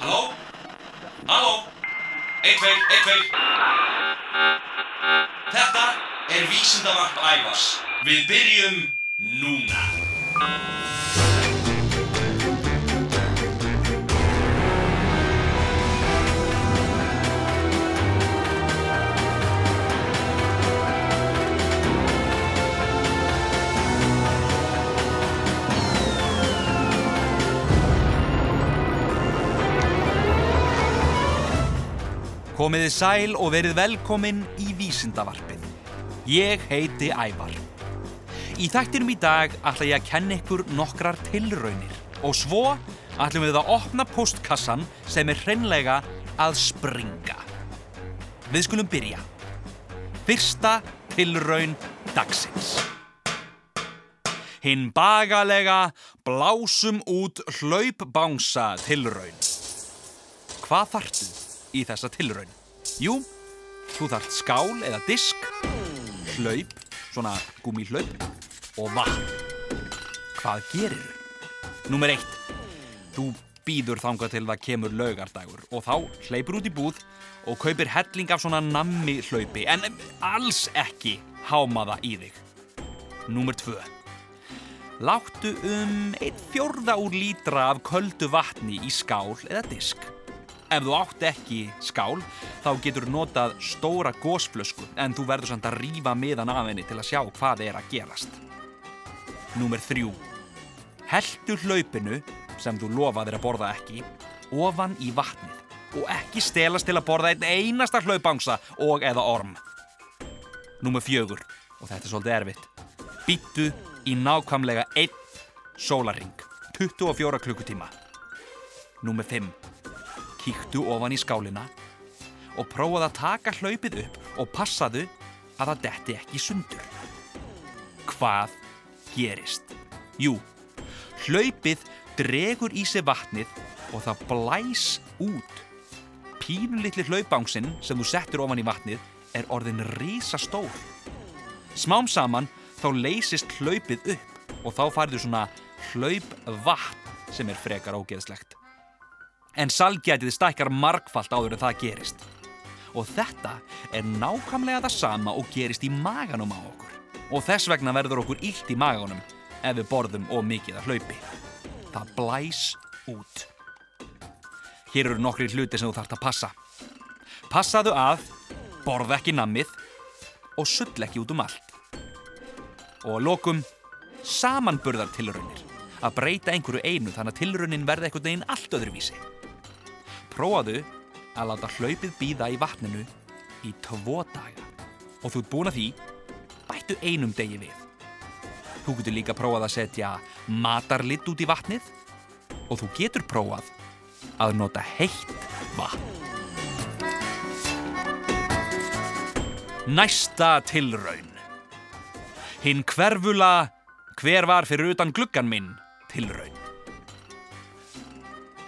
Halló? Halló? Eitt, tveir, eitt, tveir. Þetta er vísindavarp ævars. Við byrjum núna. Komiði sæl og verið velkomin í Vísindavarpið. Ég heiti Ævar. Í þættinum í dag ætla ég að kenna ykkur nokkrar tilraunir og svo ætlum við að opna postkassan sem er hreinlega að springa. Við skulum byrja. Fyrsta tilraun dagsins. Hinn bagalega blásum út hlaupbánsa tilraun. Hvað þartu í þessa tilraun? Jú, þú þart skál eða disk, hlaup, svona gúmihlaup og vatn. Hvað gerir þú? Númer eitt, þú býður þangað til það kemur laugardagur og þá hleypur út í búð og kaupir helling af svona nammi hlaupi en alls ekki háma það í þig. Númer tvö, láttu um einn fjórða úr lítra af köldu vatni í skál eða disk. Ef þú átt ekki skál, þá getur þú notað stóra gósflösku en þú verður samt að rífa miðan af henni til að sjá hvað er að gerast. Númer þrjú. Heldu hlaupinu, sem þú lofaðir að borða ekki, ofan í vatnið og ekki stelast til að borða einn einasta hlaupangsa og eða orm. Númer fjögur, og þetta er svolítið erfitt. Býttu í nákvæmlega einn sólaring, 24 klukkutíma. Númer fimm kíktu ofan í skálina og prófaðu að taka hlaupið upp og passaðu að það detti ekki sundur. Hvað gerist? Jú, hlaupið dregur í sig vatnið og það blæs út. Pínulitli hlaupángsinn sem þú settur ofan í vatnið er orðin risastór. Smám saman þá leysist hlaupið upp og þá færður svona hlaupvatn sem er frekar ógeðslegt en salgætið stækkar margfalt áður en það gerist. Og þetta er nákvæmlega það sama og gerist í maganum á okkur. Og þess vegna verður okkur illt í maganum ef við borðum og mikið að hlaupi. Það blæs út. Hér eru nokkri hluti sem þú þarfst að passa. Passaðu að borða ekki nammið og sull ekki út um allt. Og að lokum samanburðar tilraunir. Að breyta einhverju einu þannig að tilraunin verði eitthvað neginn allt öðruvísi. Prófaðu að láta hlaupið býða í vatninu í tvo daga og þú ert búin að því bættu einum degi við. Þú getur líka prófað að setja matarlitt út í vatnið og þú getur prófað að nota heitt vatn. Næsta tilraun. Hinn hverfula hver var fyrir utan gluggan minn tilraun.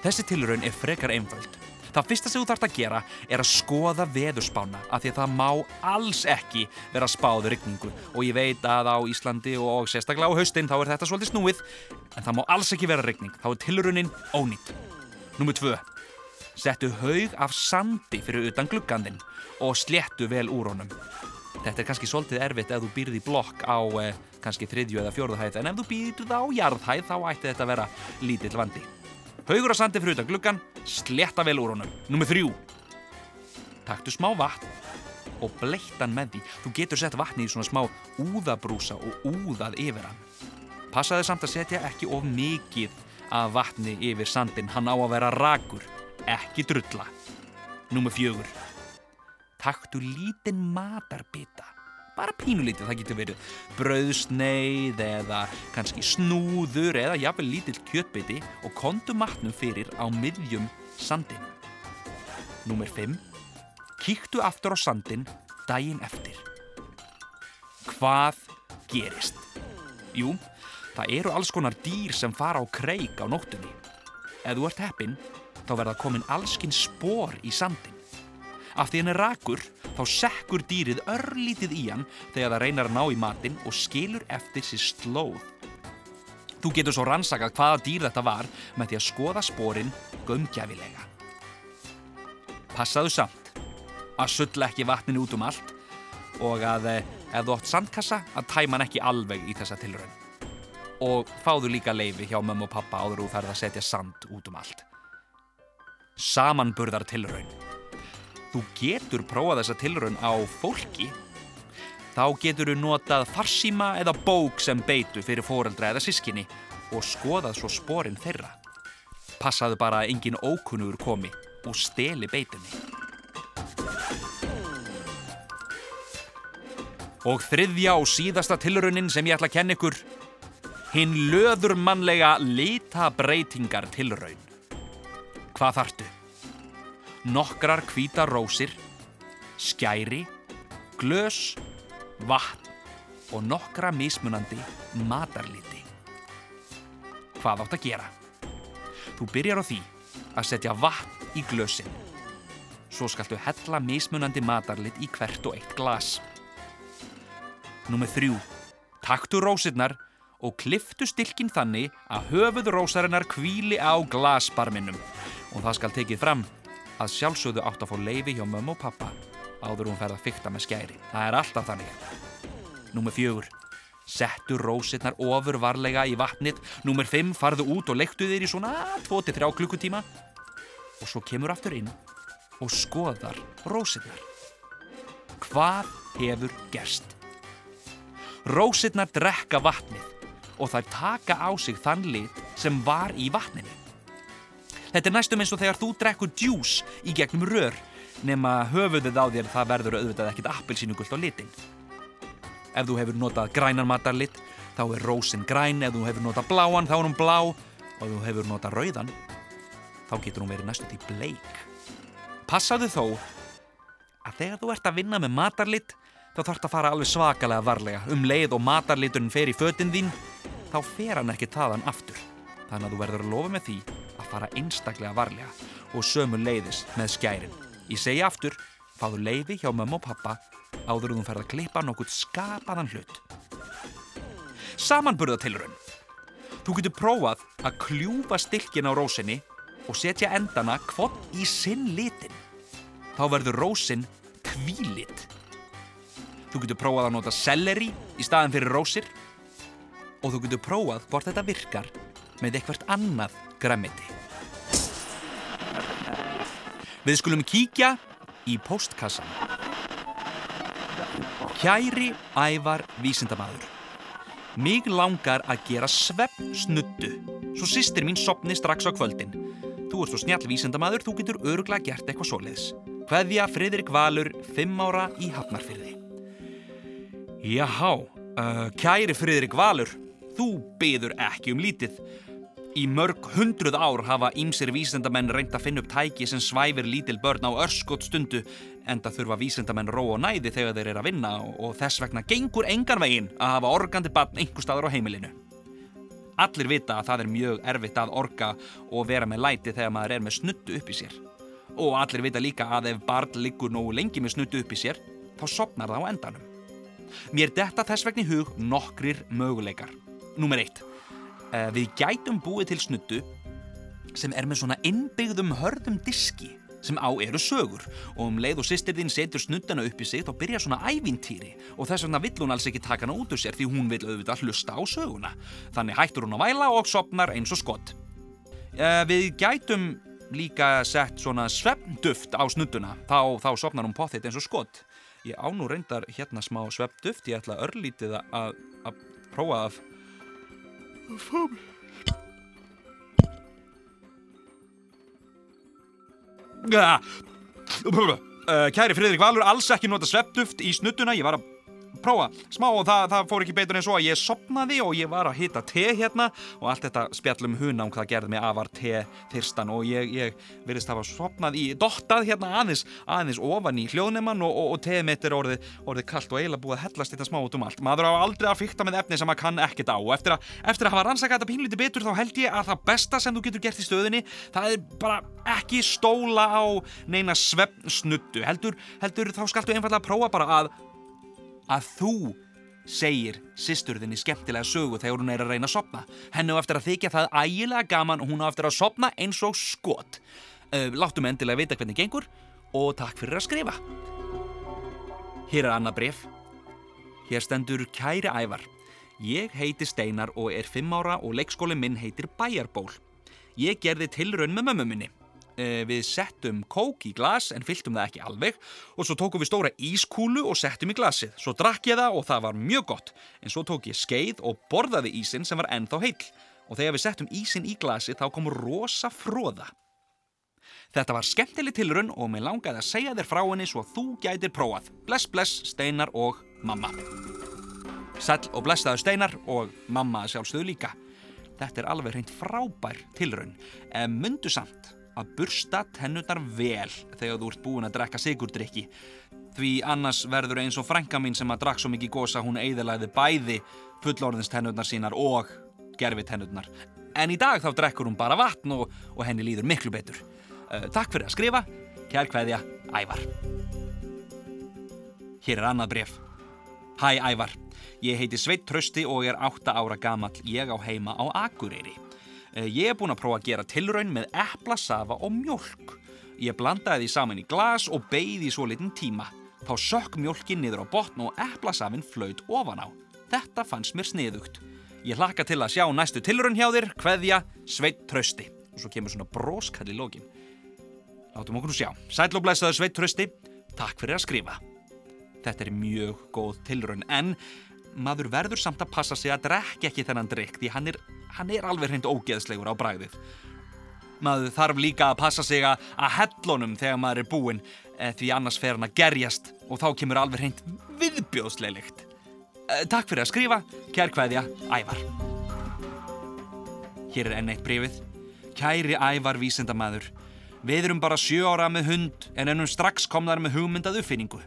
Þessi tilraun er frekar einföld. Það fyrsta sem þú þarfst að gera er að skoða veðurspána af því að það má alls ekki vera spáðu rigningu og ég veit að á Íslandi og sérstaklega á haustin þá er þetta svolítið snúið en það má alls ekki vera rigning, þá er tilraunin ónýtt. Númið tvö. Settu haug af sandi fyrir utan gluggandinn og sléttu vel úr honum. Þetta er kannski svolítið erfitt ef þú býrði í blokk á eh, kannski þriðju eða fjórðuhæð en ef þú býrði á jarðhæð þá ætti þetta að vera lítill vandi. Haugur á sandi fyrir utan gluggan, sletta vel úr honum. Númið þrjú. Taktu smá vatn og bleittan með því. Þú getur sett vatni í svona smá úðabrúsa og úðað yfir hann. Passaði samt að setja ekki of mikið af vatni yfir sandin. Hann á að vera rakur, ekki drulla. Númið fjögur. Taktu lítinn matarbita bara pínulítið, það getur verið brauðsneið eða kannski snúður eða jafnvel lítill kjötbiti og kontu matnum fyrir á miðjum sandin. Númer 5. Kíktu aftur á sandin daginn eftir. Hvað gerist? Jú, það eru alls konar dýr sem fara á kreik á nóttunni. Ef þú ert heppin, þá verða komin allskinn spór í sandin. Af því hann er rakur, þá sekkur dýrið örlítið í hann þegar það reynar að ná í matinn og skilur eftir sér slóð. Þú getur svo rannsakað hvaða dýr þetta var með því að skoða spórin gömgjafilega. Passaðu samt að sulla ekki vatninu út um allt og að eh, ef þú átt sandkassa að tæma hann ekki alveg í þessa tilraun. Og fáðu líka leifi hjá mömmu og pappa áður þú ferð að setja sand út um allt. Samanburðar tilraun. Þú getur prófað þessa tilraun á fólki Þá getur þú notað farsíma eða bók sem beitu fyrir foreldra eða sískinni og skoðað svo sporin þeirra. Passaðu bara að engin ókunnugur komi og steli beitunni. Og þriðja og síðasta tilraunin sem ég ætla að kenna ykkur, hinn löðurmannlega litabreitingar tilraun. Hvað þartu? Nokkrar hvítar rósir, skæri, glös, vatn og nokkra mismunandi matarliti. Hvað átt að gera? Þú byrjar á því að setja vatn í glösin. Svo skaltu hella mismunandi matarlit í hvert og eitt glas. Númið þrjú. Taktu rósirnar og kliftu stilkin þannig að höfuð rósarinnar kvíli á glasbarminum. Og það skal tekið fram að sjálfsögðu átt að fá leifi hjá mömmu og pappa áður hún ferð að fykta með skæri. Það er alltaf þannig. Númer fjögur. Settu rósirnar ofur varlega í vatnið. Númer fimm. Farðu út og leiktu þér í svona 2-3 klukkutíma. Og svo kemur aftur inn og skoðar rósirnar. Hvað hefur gerst? Rósirnar drekka vatnið og þær taka á sig þann lit sem var í vatninu. Þetta er næstum eins og þegar þú drekkur djús í gegnum rör nema höfuðið á þér það verður auðvitað ekkit appelsínugullt á litin. Ef þú hefur notað grænan matarlit þá er rósin græn, ef þú hefur notað bláan þá er hún blá og ef þú hefur notað rauðan þá getur hún verið næstu til bleik. Passaðu þó að þegar þú ert að vinna með matarlit þá þarf að fara alveg svakalega varlega um leið og matarliturinn fer í fötinn þín þá fer hann ekki taðan aftur. Þannig að þú verður að lofa með því fara einstaklega varlega og sömu leiðis með skærin. Ég segi aftur, fáðu leiði hjá mamma og pappa áður þú ferð að klippa nokkuð skapaðan hlut. Samanburðatilrun. Þú getur prófað að kljúfa stilkin á rósinni og setja endana kvott í sinn litin. Þá verður rósin kvílit. Þú getur prófað að nota selleri í staðin fyrir rósir og þú getur prófað hvort þetta virkar með eitthvert annað græmiti. Við skulum kíkja í postkassan. Kæri ævar vísindamadur. Mig langar að gera svepp snuttu, svo sýstir mín sopni strax á kvöldin. Þú ert svo snjall vísindamadur, þú getur öruglega gert eitthvað svoleiðis. Hveðja Fridrik Valur, 5 ára í Hafnarfyrði. Jáhá, uh, kæri Fridrik Valur, þú byður ekki um lítið. Í mörg hundruð ár hafa ímsir vísendamenn reynd að finna upp tæki sem svæfir lítil börn á örskot stundu en það þurfa vísendamenn ró og næði þegar þeir eru að vinna og þess vegna gengur engan veginn að hafa organdi barn einhver staðar á heimilinu. Allir vita að það er mjög erfitt að orga og vera með læti þegar maður er með snuttu upp í sér. Og allir vita líka að ef barn liggur nógu lengi með snuttu upp í sér þá sopnar það á endanum. Mér detta þess vegna í hug nokkrir möguleikar. Númer 1 við gætum búið til snuttu sem er með svona innbyggðum hörðum diski sem á eru sögur. Og um leið og sýstir þín setur snuttana upp í sig þá byrjar svona ævintýri. Og þess vegna vill hún alls ekki taka hana út úr sér því hún vil auðvitað hlusta á söguna. Þannig hættur hún að væla og sopnar eins og skott uh, Við gætum líka sett svona svefnduft á snuttuna þá, þá sopnar hún potþitt eins og skott Ég á nú reyndar hérna smá svefnduft. Ég ætla örlítið að prófa að fá mér uh, Kæri Fridrik Valur, alls ekki nota sveppduft í snuttuna, ég var að prófa. Smá og það, það fór ekki betur en svo að ég sopnaði og ég var að hita te hérna og allt þetta spjallum huna um hvað gerði mig afar te þyrstan og ég, ég verðist að hafa sopnað í dottað hérna aðeins, aðeins ofan í hljóðnemann og, og, og teið mitt er orðið, orðið kallt og eiginlega búið að hellast þetta smá út um allt. Maður á aldrei að fykta með efni sem maður kann ekkert á. Og eftir að, eftir að hafa rannsakað þetta pínlítið betur þá held ég að það besta sem þú getur gert í stöðinni það er bara ekki stóla á neina svefnsnuttu heldur, heldur þá skaltu einfallega prófa bara að að þú segir sýsturðinni skemmtilega sögu þegar hún er að reyna að sopna. Henni á eftir að þykja það ægilega gaman og hún á eftir að sopna eins og skot. Uh, láttum endilega vita hvernig gengur og takk fyrir að skrifa. Hér er annað bref. Hér stendur Kæri Ævar. Ég heiti Steinar og er 5 ára og leikskóli minn heitir Bæjarból. Ég gerði tilraun með mömmu minni. Eh, við settum kók í glas en fylltum það ekki alveg og svo tókum við stóra ískúlu og settum í glasið. Svo drakk ég það og það var mjög gott en svo tók ég skeið og borðaði ísin sem var ennþá heill og þegar við settum ísin í glasið þá kom rosa fróða. Þetta var skemmtileg tilrun og mér langaði að segja þér frá henni svo þú gætir prófað. Bless, bless, Steinar og mamma. Sæl og blessaðu Steinar og mamma sjálfstöðu líka. Þetta er alveg hreint frábær tilrun. En mundu samt að bursta tennurnar vel þegar þú ert búin að drekka sigurdrykki. Því annars verður eins og frænka mín sem að drakk svo mikið gósa hún eiðilæði bæði fullorðins tennurnar sínar og gerfi tennurnar. En í dag þá drekkur hún bara vatn og, og henni líður miklu betur. Uh, takk fyrir að skrifa. Kjær kveðja, Ævar. Hér er annað bref. Hæ Ævar, ég heiti Sveit Trösti og er 8 ára gamall. Ég á heima á Akureyri. Uh, ég er búin að prófa að gera tilraun með eplasafa og mjölk. Ég blandaði því saman í glas og beigði í svo litin tíma. Þá sökk mjölkin niður á botn og eplasafin flöyd ofan á. Þetta fannst mér sniðugt. Ég hlakka til að sjá næstu tilraun hjá þér, kveðja, Sveit Trösti. Og svo kemur svona broskall í lógin. Látum okkur nú sjá. Sæl og blessaður Sveit Trösti, takk fyrir að skrifa. Þetta er mjög góð tilraun, en maður verður samt að passa sig að drekja ekki þennan drikk því hann er, hann er alveg hreint ógeðslegur á bræðið. Maður þarf líka að passa sig að hellunum þegar maður er búinn eh, því annars fer hann að gerjast og þá kemur alveg hreint viðbjóðsleilikt. Eh, takk fyrir að skrifa, kær kveðja, Ævar. Hér er enn eitt brefið. Kæri Ævar vísendamæður. Við erum bara sjö ára með hund en ennum strax komðar með hugmyndað uppfinningu.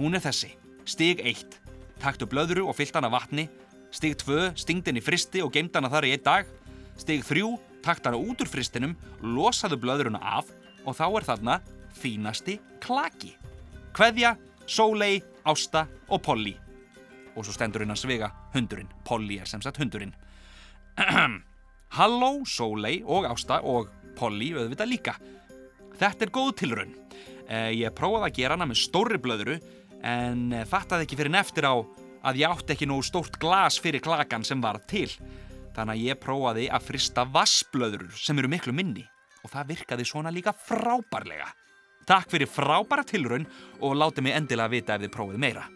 Hún er þessi. Stig 1. Taktu blöðru og fyllt hana vatni. Stig 2. Stingd henni fristi og gemd hana þar í einn dag. Stig 3. Takt hana út úr fristinum, losaðu blöðruna af og þá er þarna fínasti klaki. Kveðja, Sólei, Ásta og Polly. Og svo stendur hennar svega hundurinn. Polly er sem sagt hundurinn. Halló, Sólei og Ásta og Polly auðvitað líka. Þetta er góð tilraun. Eh, ég prófaði að gera hana með stóri blöðru en eh, fattaði ekki fyrir neftir á að ég átti ekki nógu stórt glas fyrir klakan sem var til. Þannig að ég prófaði að frista vassblöðrur sem eru miklu minni og það virkaði svona líka frábærlega. Takk fyrir frábæra tilraun og láti mig endilega vita ef þið prófið meira.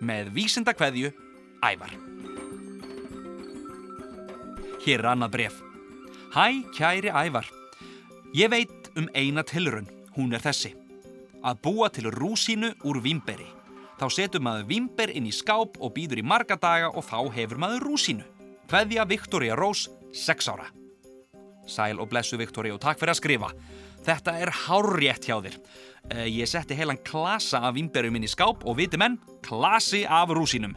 Með vísinda kveðju, Ævar. Hér er annað bref. Hæ, kæri Ævar. Ég veit um eina tilraun, hún er þessi. Að búa til rúsínu úr vimberi. Þá setur maður vimber inn í skáp og býður í marga daga og þá hefur maður rúsínu. Hveðja Viktoria Rós, 6 ára. Sæl og blessu Viktoria og takk fyrir að skrifa. Þetta er hárrétt hjá þér. Eh, Ég setti heilan klasa af vimberum inn í skáp og viti menn, klasi af rúsínum.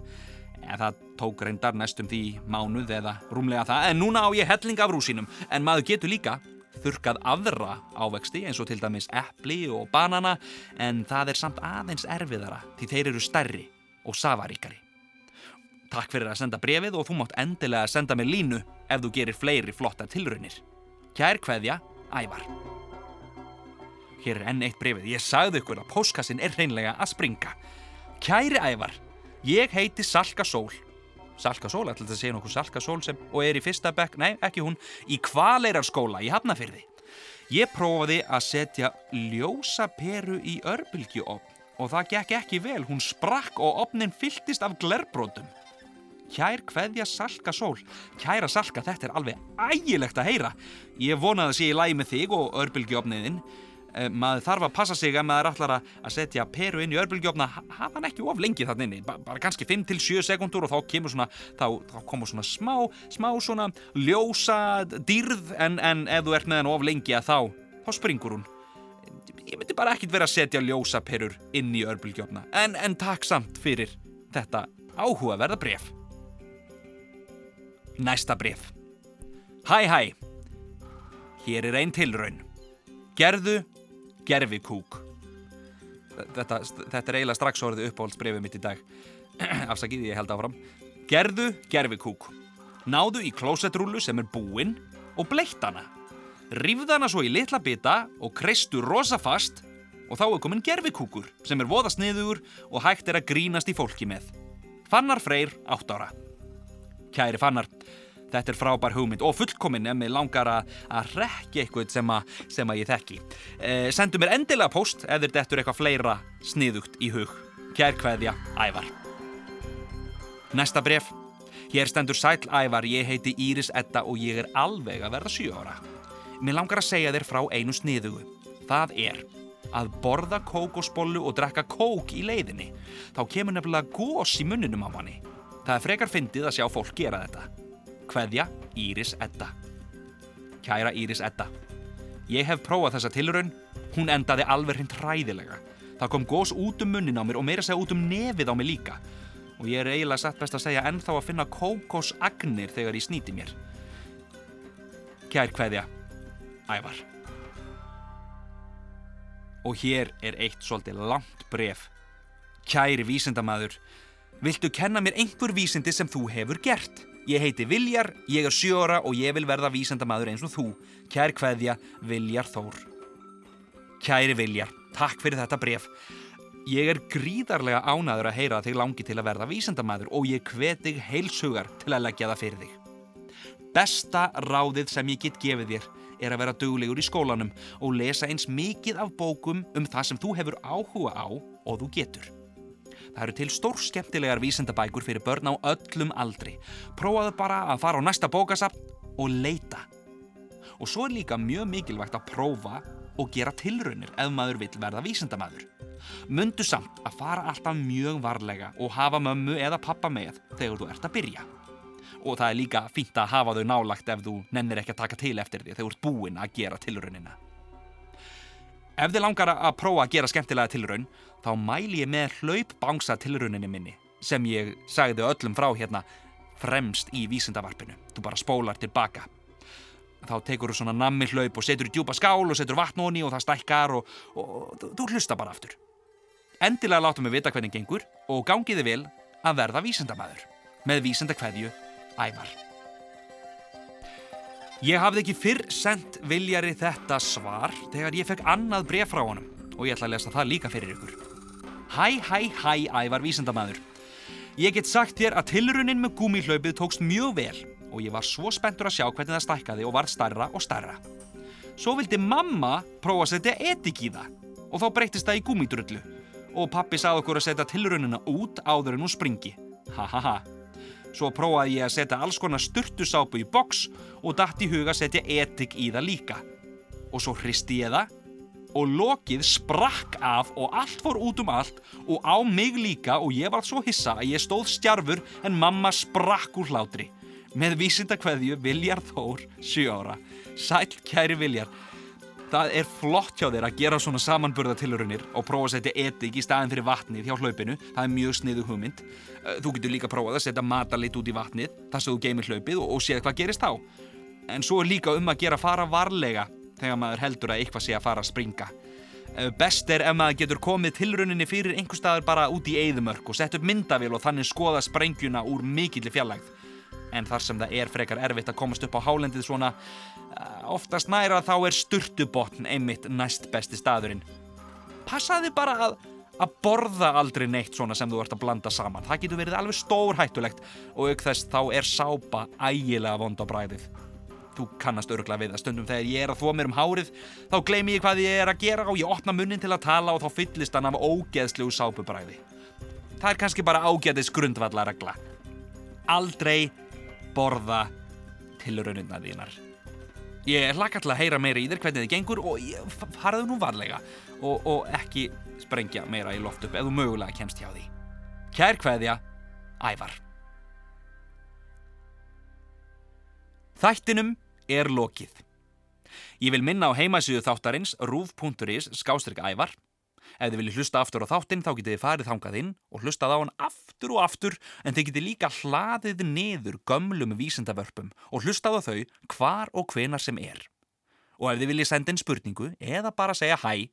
En það tók reyndar næstum því mánuð eða rúmlega það, en núna á ég helling af rúsínum. En maður getur líka þurkað aðra ávexti eins og til dæmis epli og banana, en það er samt aðeins erfiðara því þeir eru stærri og safaríkari. Takk fyrir að senda brefið og þú mátt endilega senda mér línu ef þú gerir fleiri flotta tilraunir. Kær kveðja, Ævar. Hér er enn eitt brefið. Ég sagði ykkur að póskassin er hreinlega að springa. Kæri Ævar, ég heiti Salka Sól. Salka Sól, ætla þetta að segja nokkuð Salka Sól sem, og er í fyrsta bekk, nei ekki hún, í Hvaleirarskóla í Hafnafyrði. Ég prófaði að setja ljósa peru í örbylgjuofn og það gekk ekki vel, hún sprakk og ofnin fylltist af glerbrótum. Kær kveðja Salka Sól. Kæra Salka, þetta er alveg ægilegt að heyra. Ég vonaði að sé í lægi með þig og örbylgjuofniðinn. Eh, maður þarf að passa sig að maður ætlar að setja peru inn í örbylgjuofna hafa hann ekki of lengi þarna inni, ba bara kannski 5-7 sekundur og þá kemur svona, þá, þá komur svona smá, smá svona ljósa dýrð en, en ef þú ert með hann of lengi að þá, þá springur hún. Ég myndi bara ekkit vera að setja ljósa perur inn í örbylgjuofna, en, en takk samt fyrir þetta áhugaverða bref. Næsta bref. Hæ hæ, hér er einn tilraun. Gerðu gerfikúk. Þetta, þetta er eiginlega strax orðið uppáhaldsbrefið mitt í dag. afsakið ég held áfram. Gerðu gerfikúk náðu í klósettrúlu sem er búinn og bleitt hana. Rifð hana svo í litla bita og kreistu rosa fast og þá er komin gerfikúkur sem er voða sniður og hægt er að grínast í fólki með. Fannar Freyr, 8 ára. Kæri Fannar Þetta er frábær hugmynd og fullkominn ef mér langar að, rekja eitthvað sem, a, sem að ég þekki. Eh, sendu mér endilega post ef þér dettur eitthvað fleira sniðugt í hug. Kærkveðja, Ævar. Næsta bref. Hér stendur Sæl Ævar, ég heiti Íris Edda og ég er alveg að verða 7 ára. Mér langar að segja þér frá einu sniðugu. Það er að borða kókosbollu og drekka kók í leiðinni. Þá kemur nefnilega gós í munninum á manni. Það er frekar fyndið að sjá fólk gera þetta. Kveðja Íris Edda. Kæra Íris Edda Ég hef prófað þessa tilraun. Hún endaði alveg hreint hræðilega. Það kom gós út um munnin á mér og meira segja út um nefið á mér líka. Og ég er eiginlega satt best að segja ennþá að finna kókosagnir þegar ég snýti mér. Kær kveðja Ævar. Og hér er eitt svolítið langt bref Kæri vísindamæður Viltu kenna mér einhver vísindi sem þú hefur gert? Ég heiti Viljar, ég er sjóra og ég vil verða vísendamæður eins og þú. Kær kveðja, Viljar Þór. Kæri Viljar, takk fyrir þetta bref. Ég er gríðarlega ánaður að heyra að þig langi til að verða vísendamæður og ég hveti heilsugar til að leggja það fyrir þig. Besta ráðið sem ég get gefið þér er að vera duglegur í skólanum og lesa eins mikið af bókum um það sem þú hefur áhuga á og þú getur. Það eru til stór skemmtilegar vísendabækur fyrir börn á öllum aldri. Prófaðu bara að fara á næsta bókasapn og leita. Og svo er líka mjög mikilvægt að prófa og gera tilraunir ef maður vill verða vísendamæður. Mundu samt að fara alltaf mjög varlega og hafa mömmu eða pappa með þegar þú ert að byrja. Og það er líka fínt að hafa þau nálagt ef þú nennir ekki að taka til eftir því þegar þú ert búinn að gera tilraunina. Ef þið langar að prófa að gera skemmtilega tilraun, þá mæli ég með hlaupbangsa tilrauninni minni sem ég sagði öllum frá hérna fremst í vísindavarpinu. Þú bara spólar tilbaka. Þá tekur þú svona nammi hlaup og setur í djúpa skál og setur vatn onni og það stækkar og, og, og þú hlusta bara aftur. Endilega látum við vita hvernig gengur og gangiði vel að verða vísindamæður. Með vísindakveðju, ævar. Ég hafði ekki fyrr sendt viljari þetta svar þegar ég fekk annað bref frá honum og ég ætla að lesa það líka fyrir ykkur. Hæ, hæ, hæ, ævar vísendamæður. Ég get sagt þér að tilrunin með gúmihlaupið tókst mjög vel og ég var svo spenntur að sjá hvernig það stækkaði og var starra og starra. Svo vildi mamma prófa að setja etik í það og þá breytist það í gúmidrullu og pappi sagði okkur að setja tilrunina út áður en hún springi. Ha ha ha. Svo prófaði ég að setja alls konar sturtusápu í boks og dætt í huga að setja etik í það líka. Og svo hristi ég það og lokið sprakk af og allt fór út um allt og á mig líka og ég var svo hissa að ég stóð stjarfur en mamma sprakk úr hlátri. Með vísinda hverju Viljar Þór, 7 ára. Sæl kæri Viljar. Það er flott hjá þér að gera svona samanburðatilurinnir og prófa að setja etik í staðin fyrir vatnið hjá hlaupinu. Það er mjög sniðu hugmynd. Þú getur líka prófað að setja matalit út í vatnið þar sem þú geymir hlaupið og, og séð hvað gerist þá. En svo er líka um að gera fara varlega þegar maður heldur að eitthvað sé að fara að springa. Eh, best er ef maður getur komið tilrunninni fyrir einhver staður bara út í eðumörk og sett upp myndavél og þannig skoða sprengjuna úr mikilli fjallægð en þar sem það er frekar erfitt að komast upp á hálendið svona eh, oftast næra þá er sturtubotn einmitt næst besti staðurinn. Passaði bara að, að borða aldrei neitt svona sem þú ert að blanda saman. Það getur verið alveg stór hættulegt og auk þess þá er sápa ægilega vond á bræðið. Þú kannast öruglega við að stundum þegar ég er að þvó mér um hárið þá gleymi ég hvað ég er að gera og ég opna munnin til að tala og þá fyllist hann af ógeðslegu sápubræði. Það er kannski bara ágæðis grundvallarregla. Aldrei borða tilraunina þínar. Ég hlakka til að heyra meira í þér hvernig þið gengur og faraðu nú varlega og, og ekki sprengja meira í loft upp ef þú mögulega kemst hjá því. Kær hverðja, ævar. Þættinum er lokið. Ég vil minna á heimasíðu þáttarins rúf.is skástrygg ævar Ef þið viljið hlusta aftur á þáttinn þá getið þið farið þangað inn og hlustað á hann aftur og aftur en þið getið líka hlaðið niður gömlum vísendavörpum og hlustað á þau hvar og hvenar sem er. Og ef þið viljið senda inn spurningu eða bara segja hæ,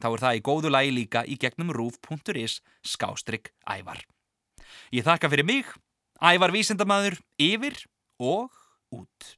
þá er það í góðu lagi líka í gegnum rúf.is skástrygg ævar. Ég þakka fyrir mig, ævar vísindamaður, yfir og út.